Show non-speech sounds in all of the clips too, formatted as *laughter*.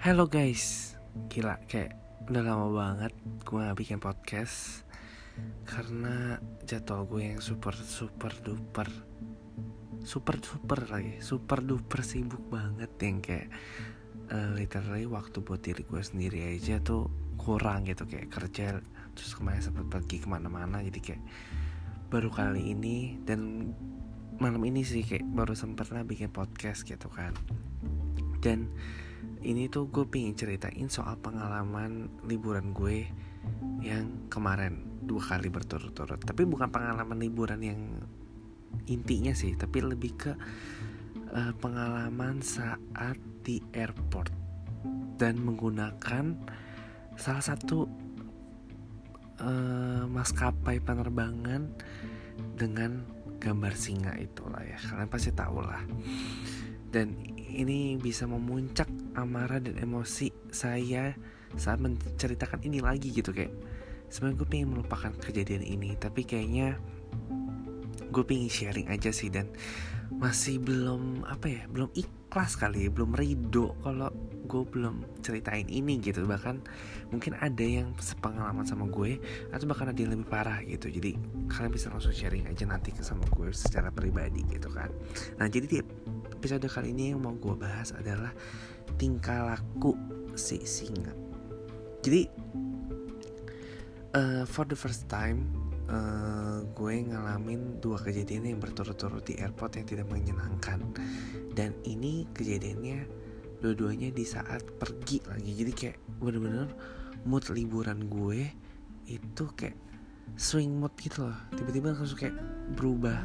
Halo guys, gila kayak udah lama banget gue gak bikin podcast. Karena jadwal gue yang super super duper Super duper lagi, super duper sibuk banget Yang kayak uh, literally waktu buat diri gue sendiri aja tuh kurang gitu. Kayak kerja terus kemarin sempat pergi ke mana-mana. Jadi kayak baru kali ini dan malam ini sih kayak baru sempet lah bikin podcast gitu kan. Dan ini tuh gue pengen ceritain soal pengalaman liburan gue yang kemarin dua kali berturut-turut. Tapi bukan pengalaman liburan yang intinya sih tapi lebih ke uh, pengalaman saat di airport dan menggunakan salah satu uh, maskapai penerbangan dengan gambar singa itulah ya. Kalian pasti tahu lah dan ini bisa memuncak amarah dan emosi saya saat menceritakan ini lagi gitu kayak sebenarnya gue pengen melupakan kejadian ini tapi kayaknya gue pengen sharing aja sih dan masih belum apa ya belum ikhlas kali belum ridho kalau gue belum ceritain ini gitu. Bahkan mungkin ada yang sepengalaman sama gue atau bahkan ada yang lebih parah gitu. Jadi kalian bisa langsung sharing aja nanti ke sama gue secara pribadi gitu kan. Nah jadi di episode kali ini yang mau gue bahas adalah tingkah laku si singa. Jadi uh, for the first time uh, gue ngalamin dua kejadian yang berturut-turut di airport yang tidak menyenangkan. Dan ini kejadiannya dua-duanya di saat pergi lagi. Jadi kayak bener-bener mood liburan gue itu kayak swing mood gitu loh. Tiba-tiba langsung kayak berubah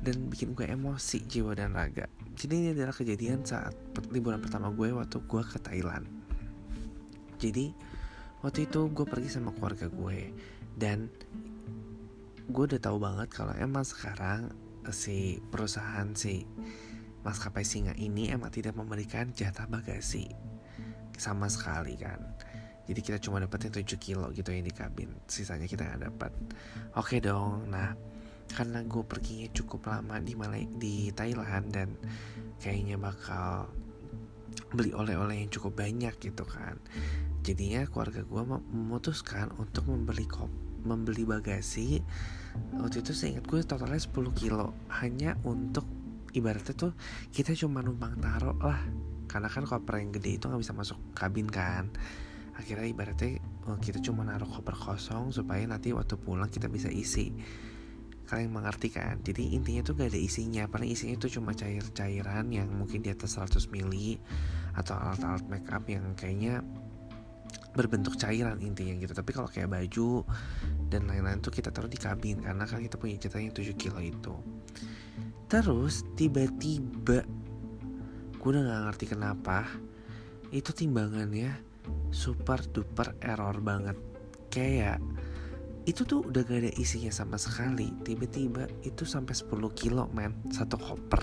dan bikin gue emosi jiwa dan raga. Jadi ini adalah kejadian saat liburan pertama gue waktu gue ke Thailand. Jadi waktu itu gue pergi sama keluarga gue dan gue udah tahu banget kalau emang sekarang si perusahaan si maskapai singa ini emang tidak memberikan jatah bagasi sama sekali kan? Jadi kita cuma dapetin 7 kilo gitu yang di kabin. Sisanya kita nggak dapat oke dong nah. Karena gue perginya cukup lama di Malay di Thailand dan kayaknya bakal beli oleh-oleh yang cukup banyak gitu kan. Jadinya keluarga gue memutuskan untuk membeli kop membeli bagasi. Waktu itu saya ingat gue totalnya 10 kilo hanya untuk ibaratnya tuh kita cuma numpang taruh lah. Karena kan koper yang gede itu nggak bisa masuk kabin kan. Akhirnya ibaratnya oh, kita cuma naruh koper kosong supaya nanti waktu pulang kita bisa isi. Kalian mengerti kan? Jadi intinya tuh gak ada isinya. Paling isinya itu cuma cair-cairan yang mungkin di atas 100 mili atau alat-alat make up yang kayaknya berbentuk cairan intinya gitu. Tapi kalau kayak baju dan lain-lain tuh kita taruh di kabin karena kan kita punya jatahnya 7 kilo itu Terus tiba-tiba gue udah gak ngerti kenapa itu timbangannya super duper error banget. Kayak itu tuh udah gak ada isinya sama sekali. Tiba-tiba itu sampai 10 kilo men satu koper.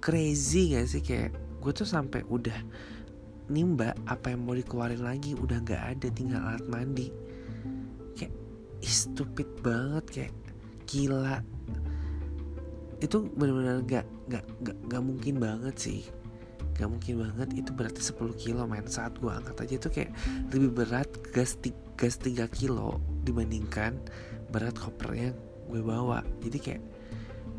Crazy gak sih? Kayak gue tuh sampai udah nimba apa yang mau dikeluarin lagi udah gak ada tinggal alat mandi. Kayak stupid banget. Kayak gila itu benar-benar gak, gak, gak, gak mungkin banget sih. Gak mungkin banget. Itu berarti 10 kilo main saat gue angkat aja tuh kayak lebih berat gas, gas 3 kilo dibandingkan berat kopernya gue bawa. Jadi kayak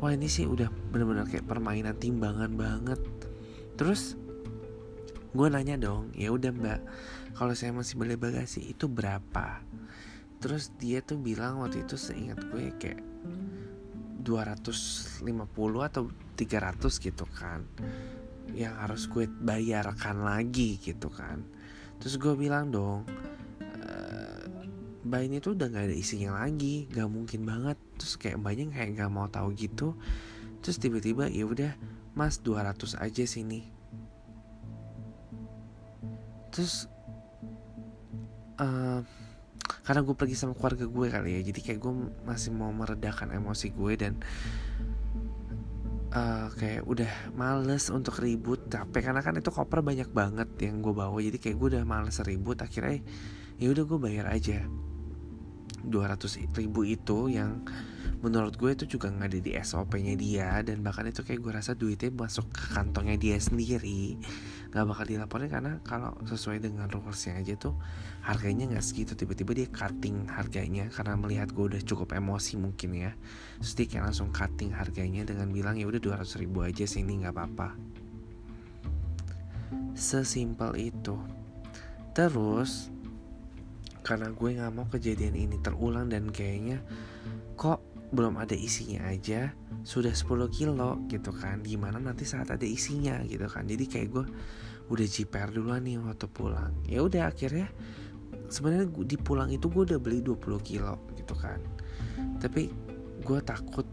wah ini sih udah benar-benar kayak permainan timbangan banget. Terus gue nanya dong ya udah mbak kalau saya masih beli bagasi itu berapa? Terus dia tuh bilang waktu itu seingat gue kayak 250 atau 300 gitu kan. Yang harus gue bayarkan lagi gitu kan. Terus gue bilang dong Mbak ini tuh udah gak ada isinya lagi gak mungkin banget. Terus kayak mbaknya kayak gak mau tahu gitu. Terus tiba-tiba ya udah mas 200 aja sini. Terus uh, karena gue pergi sama keluarga gue kali ya jadi kayak gue masih mau meredakan emosi gue dan uh, kayak udah males untuk ribut capek. Karena kan itu koper banyak banget yang gue bawa jadi kayak gue udah males ribut. Akhirnya ya udah gue bayar aja 200 ribu itu yang menurut gue itu juga nggak ada di SOP-nya dia dan bahkan itu kayak gue rasa duitnya masuk ke kantongnya dia sendiri. Nggak bakal dilaporin karena kalau sesuai dengan rulesnya aja tuh harganya nggak segitu. Tiba-tiba dia cutting harganya karena melihat gue udah cukup emosi mungkin ya. Dia kayak langsung cutting harganya dengan bilang ya udah 200 ribu aja sini nggak apa-apa. Sesimpel itu. Terus karena gue nggak mau kejadian ini terulang dan kayaknya kok belum ada isinya aja sudah 10 kilo gitu kan. Gimana nanti saat ada isinya gitu kan. Jadi kayak gue udah jiper duluan nih waktu pulang. Ya udah akhirnya sebenarnya di pulang itu gue udah beli 20 kilo gitu kan. Tapi gue takut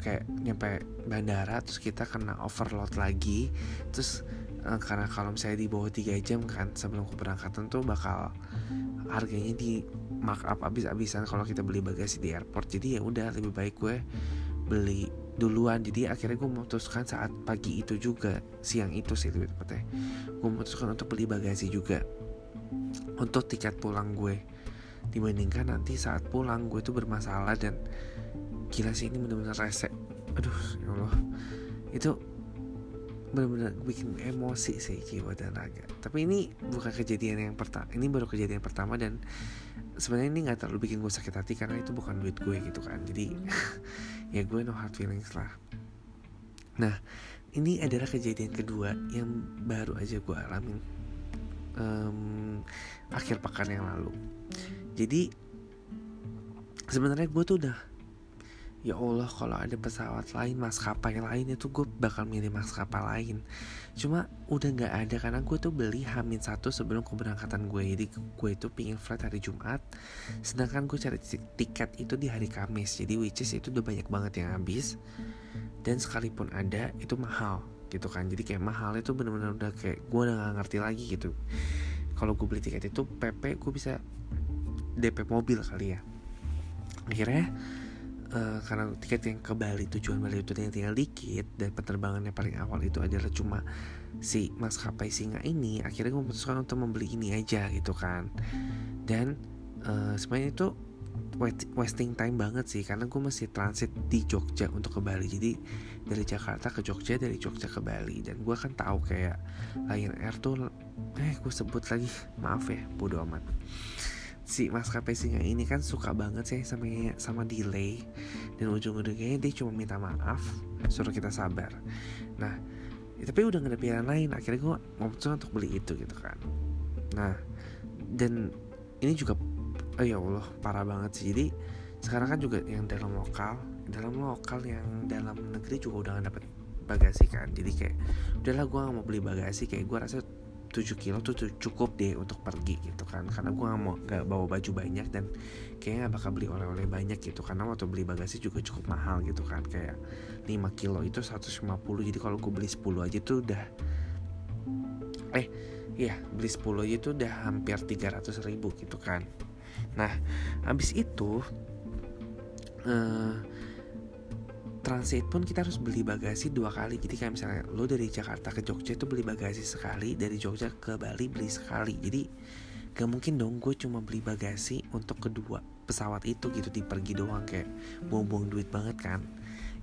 kayak nyampe bandara terus kita kena overload lagi. Terus uh, karena kalau misalnya di bawah 3 jam kan sebelum keberangkatan tuh bakal harganya di markup abis-abisan kalau kita beli bagasi di airport. Jadi ya udah lebih baik gue beli duluan. Jadi akhirnya gue memutuskan saat pagi itu juga siang itu sih lebih tepatnya gue memutuskan untuk beli bagasi juga untuk tiket pulang gue. Dibandingkan nanti saat pulang gue tuh bermasalah dan gila sih ini bener-bener rese. Aduh ya Allah. Itu benar-benar bikin emosi sih jiwa dan raga. Tapi ini bukan kejadian yang pertama ini baru kejadian pertama dan sebenarnya ini nggak terlalu bikin gue sakit hati karena itu bukan duit gue gitu kan. Jadi *laughs* ya gue no hard feelings lah. Nah ini adalah kejadian kedua yang baru aja gue alamin um, akhir pekan yang lalu. Jadi sebenarnya gue tuh udah ya Allah kalau ada pesawat lain maskapai lain itu gue bakal milih maskapai lain. Cuma udah nggak ada karena gue tuh beli hamin satu sebelum keberangkatan gue jadi gue itu pingin flight hari Jumat sedangkan gue cari tiket itu di hari Kamis. Jadi which is itu udah banyak banget yang habis. Dan sekalipun ada itu mahal gitu kan. Jadi kayak mahal itu bener-bener udah kayak gue udah gak ngerti lagi gitu. Kalau gue beli tiket itu PP gue bisa DP mobil kali ya. Akhirnya uh, karena tiket yang ke Bali tujuan Bali itu yang tinggal dikit dan penerbangan yang paling awal itu adalah cuma si maskapai singa ini akhirnya gue memutuskan untuk membeli ini aja gitu kan. Dan uh, sebenarnya itu wasting time banget sih karena gue masih transit di Jogja untuk ke Bali. Jadi dari Jakarta ke Jogja dari Jogja ke Bali. Dan gue kan tahu kayak Lion Air tuh eh gue sebut lagi maaf ya bodo amat si maskapai singa ini kan suka banget sih sama sama delay. Dan ujung-ujungnya dia cuma minta maaf suruh kita sabar. Nah ya, tapi udah gak ada pilihan lain. Akhirnya gue memutuskan untuk beli itu gitu kan. Nah dan ini juga oh ya Allah parah banget sih. Jadi sekarang kan juga yang dalam lokal dalam lokal yang dalam negeri juga udah gak dapet bagasi kan. Jadi kayak udahlah gue gak mau beli bagasi. Kayak gue rasa 7 kilo tuh cukup deh untuk pergi gitu kan. Karena gue gak mau gak bawa baju banyak dan kayaknya gak bakal beli oleh-oleh banyak gitu. Karena waktu beli bagasi juga cukup mahal gitu kan. Kayak 5 kilo itu 150 jadi kalau gue beli 10 aja tuh udah eh iya beli 10 aja tuh udah hampir 300 ribu gitu kan. Nah habis itu uh, transit pun kita harus beli bagasi dua kali. Jadi kayak misalnya lo dari Jakarta ke Jogja itu beli bagasi sekali dari Jogja ke Bali beli sekali. Jadi gak mungkin dong gue cuma beli bagasi untuk kedua pesawat itu gitu di pergi doang kayak buang-buang duit banget kan.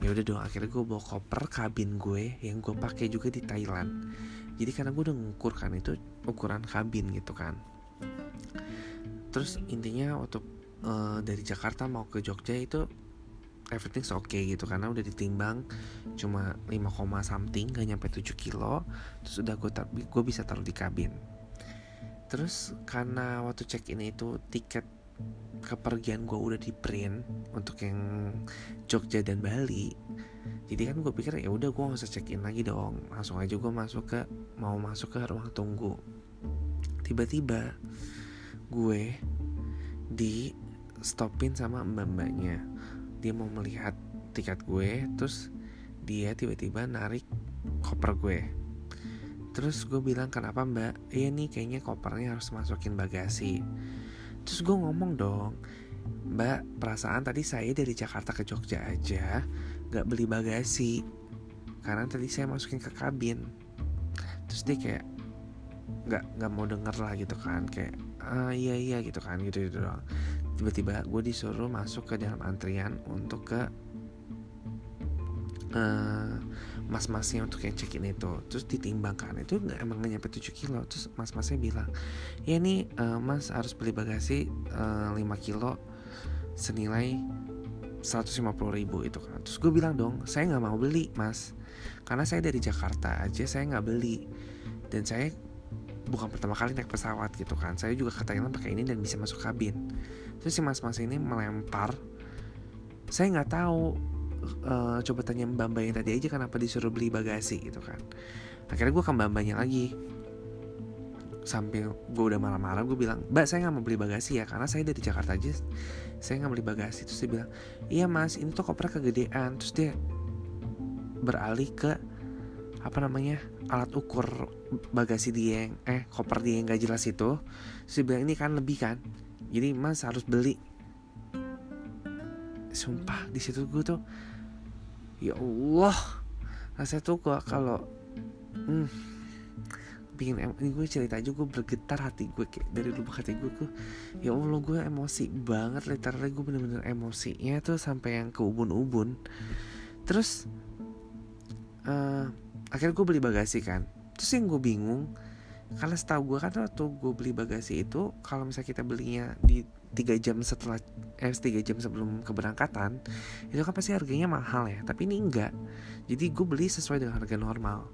Ya udah dong akhirnya gue bawa koper kabin gue yang gue pakai juga di Thailand. Jadi karena gue udah ngukur kan itu ukuran kabin gitu kan. Terus intinya waktu uh, dari Jakarta mau ke Jogja itu everything's okay gitu karena udah ditimbang cuma 5, something gak nyampe 7 kilo terus udah gue gue bisa taruh di kabin. Terus karena waktu check in itu tiket kepergian gue udah di print untuk yang Jogja dan Bali jadi kan gue pikir ya udah gue gak usah check in lagi dong langsung aja gue masuk ke mau masuk ke ruang tunggu. Tiba-tiba gue di stopin sama mbak-mbaknya dia mau melihat tiket gue terus dia tiba-tiba narik koper gue. Terus gue bilang kenapa mbak? Iya nih kayaknya kopernya harus masukin bagasi. Terus gue ngomong dong mbak perasaan tadi saya dari Jakarta ke Jogja aja gak beli bagasi karena tadi saya masukin ke kabin. Terus dia kayak nggak nggak mau denger lah gitu kan kayak ah iya iya gitu kan gitu gitu doang tiba-tiba gue disuruh masuk ke dalam antrian untuk ke uh, mas-masnya untuk yang check in itu. Terus ditimbangkan. Itu nggak emang gak nyampe 7 kilo. Terus mas-masnya bilang ya nih uh, mas harus beli bagasi uh, 5 kilo senilai 150 ribu itu kan. Terus gue bilang dong saya nggak mau beli mas. Karena saya dari Jakarta aja saya nggak beli. Dan saya bukan pertama kali naik pesawat gitu kan. Saya juga ke Thailand pakai ini dan bisa masuk kabin. Terus si mas-mas ini melempar. Saya nggak tahu uh, coba tanya mbak mbak yang tadi aja kenapa disuruh beli bagasi gitu kan. Akhirnya gue ke mbak mbaknya lagi. Sambil gue udah marah-marah gue bilang mbak saya nggak mau beli bagasi ya karena saya dari Jakarta aja. Saya nggak beli bagasi. Terus dia bilang iya mas ini tuh koper kegedean. Terus dia beralih ke apa namanya alat ukur bagasi dia yang eh koper dia yang gak jelas itu dia bilang ini kan lebih kan. Jadi mas harus beli. Sumpah di situ gue tuh ya Allah rasanya tuh gue kalau hmm, bikin ini gue cerita aja gue bergetar hati gue kayak dari lubuk hati gue tuh ya Allah gue emosi banget literally gue bener-bener emosinya tuh sampai yang ke ubun-ubun. Terus uh, akhirnya gue beli bagasi kan. Terus yang gue bingung karena setahu gue kan waktu gue beli bagasi itu kalau misalnya kita belinya di tiga jam setelah eh tiga jam sebelum keberangkatan itu kan pasti harganya mahal ya. Tapi ini enggak. Jadi gue beli sesuai dengan harga normal.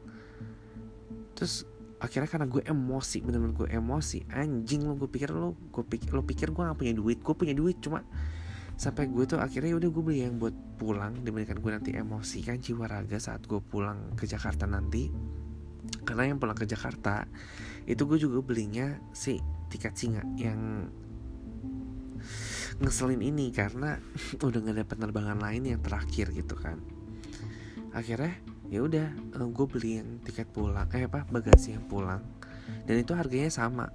Terus akhirnya karena gue emosi bener-bener gue emosi anjing lo gue pikir lo gue pikir lo pikir gue gak punya duit. Gue punya duit cuma sampai gue tuh akhirnya udah gue beli yang buat pulang dibandingkan gue nanti emosi kan jiwa raga saat gue pulang ke Jakarta nanti. Karena yang pulang ke Jakarta itu gue juga belinya si tiket singa yang ngeselin ini karena *laughs* udah gak ada penerbangan lain yang terakhir gitu kan. Akhirnya ya udah eh, gue beli yang tiket pulang eh apa bagasi yang pulang. Dan itu harganya sama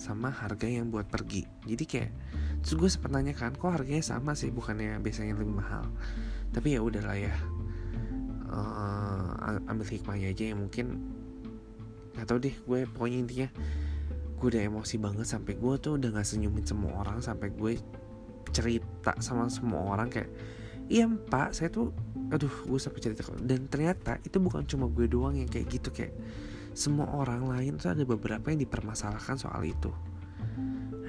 sama harga yang buat pergi. Jadi kayak terus gue sempat nanya kan kok harganya sama sih bukannya biasanya lebih mahal? Tapi ya udahlah ya. Uh, ambil hikmahnya aja yang mungkin nggak tau deh gue pokoknya intinya gue udah emosi banget sampai gue tuh udah gak senyumin semua orang sampai gue cerita sama semua orang kayak iya pak saya tuh aduh gue sampai cerita dan ternyata itu bukan cuma gue doang yang kayak gitu kayak semua orang lain tuh ada beberapa yang dipermasalahkan soal itu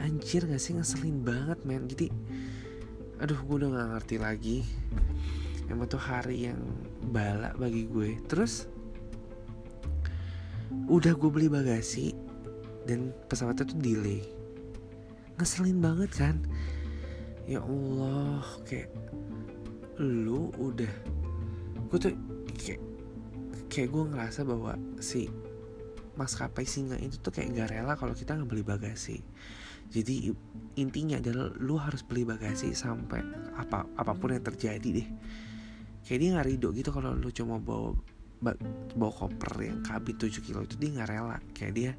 anjir gak sih? Ngeselin banget men. Jadi aduh gue udah gak ngerti lagi. Emang tuh hari yang balak bagi gue. Terus udah gue beli bagasi dan pesawatnya tuh delay. Ngeselin banget kan? Ya Allah kayak lu udah gue tuh kayak kayak gue ngerasa bahwa si maskapai singa itu tuh kayak gak rela kalau kita nggak beli bagasi jadi intinya adalah lu harus beli bagasi sampai apa apa pun yang terjadi deh. Kayak dia nggak ridho gitu kalau lu cuma bawa bawa koper yang kabin 7 kilo itu dia nggak rela. Kayak dia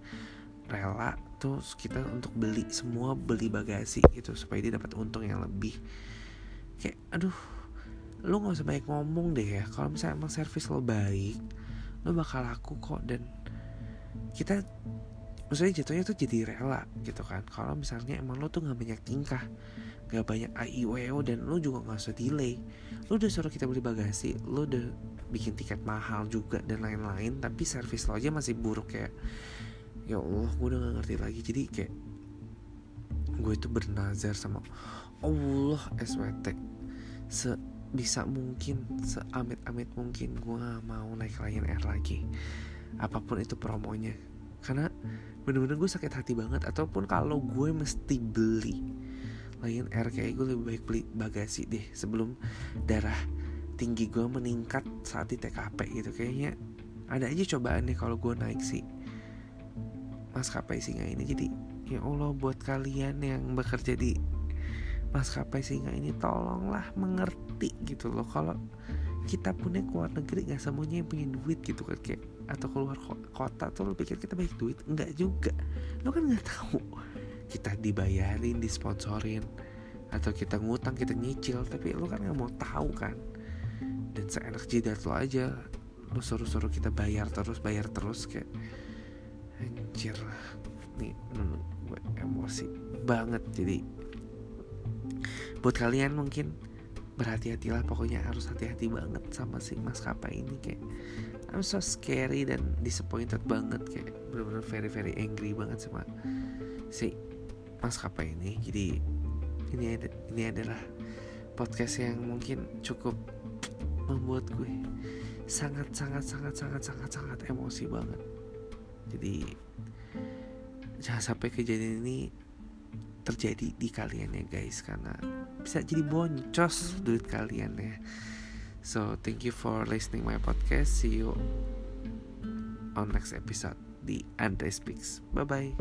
rela tuh kita untuk beli semua beli bagasi gitu supaya dia dapat untung yang lebih. Kayak aduh lo nggak usah banyak ngomong deh ya. Kalau misalnya emang servis lo baik lo bakal laku kok. Dan kita maksudnya jatuhnya tuh jadi rela gitu kan. Kalau misalnya emang lo tuh nggak banyak tingkah nggak banyak aiweo dan lo juga nggak usah delay lo udah suruh kita beli bagasi lo udah bikin tiket mahal juga dan lain-lain tapi servis lo aja masih buruk kayak ya Allah gue udah gak ngerti lagi. Jadi kayak gue itu bernazar sama Allah SWT sebisa mungkin seamit-amit mungkin gue gak mau naik Lion Air lagi. Apa pun itu promonya bener-bener gue sakit hati banget. Ataupun kalau gue mesti beli Lion Air kayak gue lebih baik beli bagasi deh sebelum darah tinggi gue meningkat saat di TKP gitu. Kayaknya ada aja cobaan nih kalau gue naik sih. Maskapai singa ini. Jadi ya Allah buat kalian yang bekerja di maskapai singa ini tolonglah mengerti gitu loh. Kalau kita punya keluar negeri nggak semuanya yang punya duit gitu kan kayak atau keluar kota tuh lo pikir kita baik duit? Nggak juga. Lo kan nggak tahu. Kita dibayarin disponsorin atau kita ngutang kita nyicil tapi lo kan nggak mau tahu kan. Dan seenak jidat lo aja. Lo suruh-suruh kita bayar terus bayar terus kayak anjir. Nih gue emosi banget. Jadi buat kalian mungkin berhati-hatilah. Pokoknya harus hati-hati banget sama si maskapai ini kayak I'm so scary dan disappointed banget kayak bener-bener very very angry banget sama si maskapai ini. Jadi ini ada, ini adalah podcast yang mungkin cukup membuat gue sangat sangat sangat sangat sangat sangat emosi banget. Jadi jangan sampai kejadian ini terjadi di kalian ya guys. Karena bisa jadi boncos duit kalian ya so thank you for listening my podcast. See you on next episode di Andre Speaks. Bye bye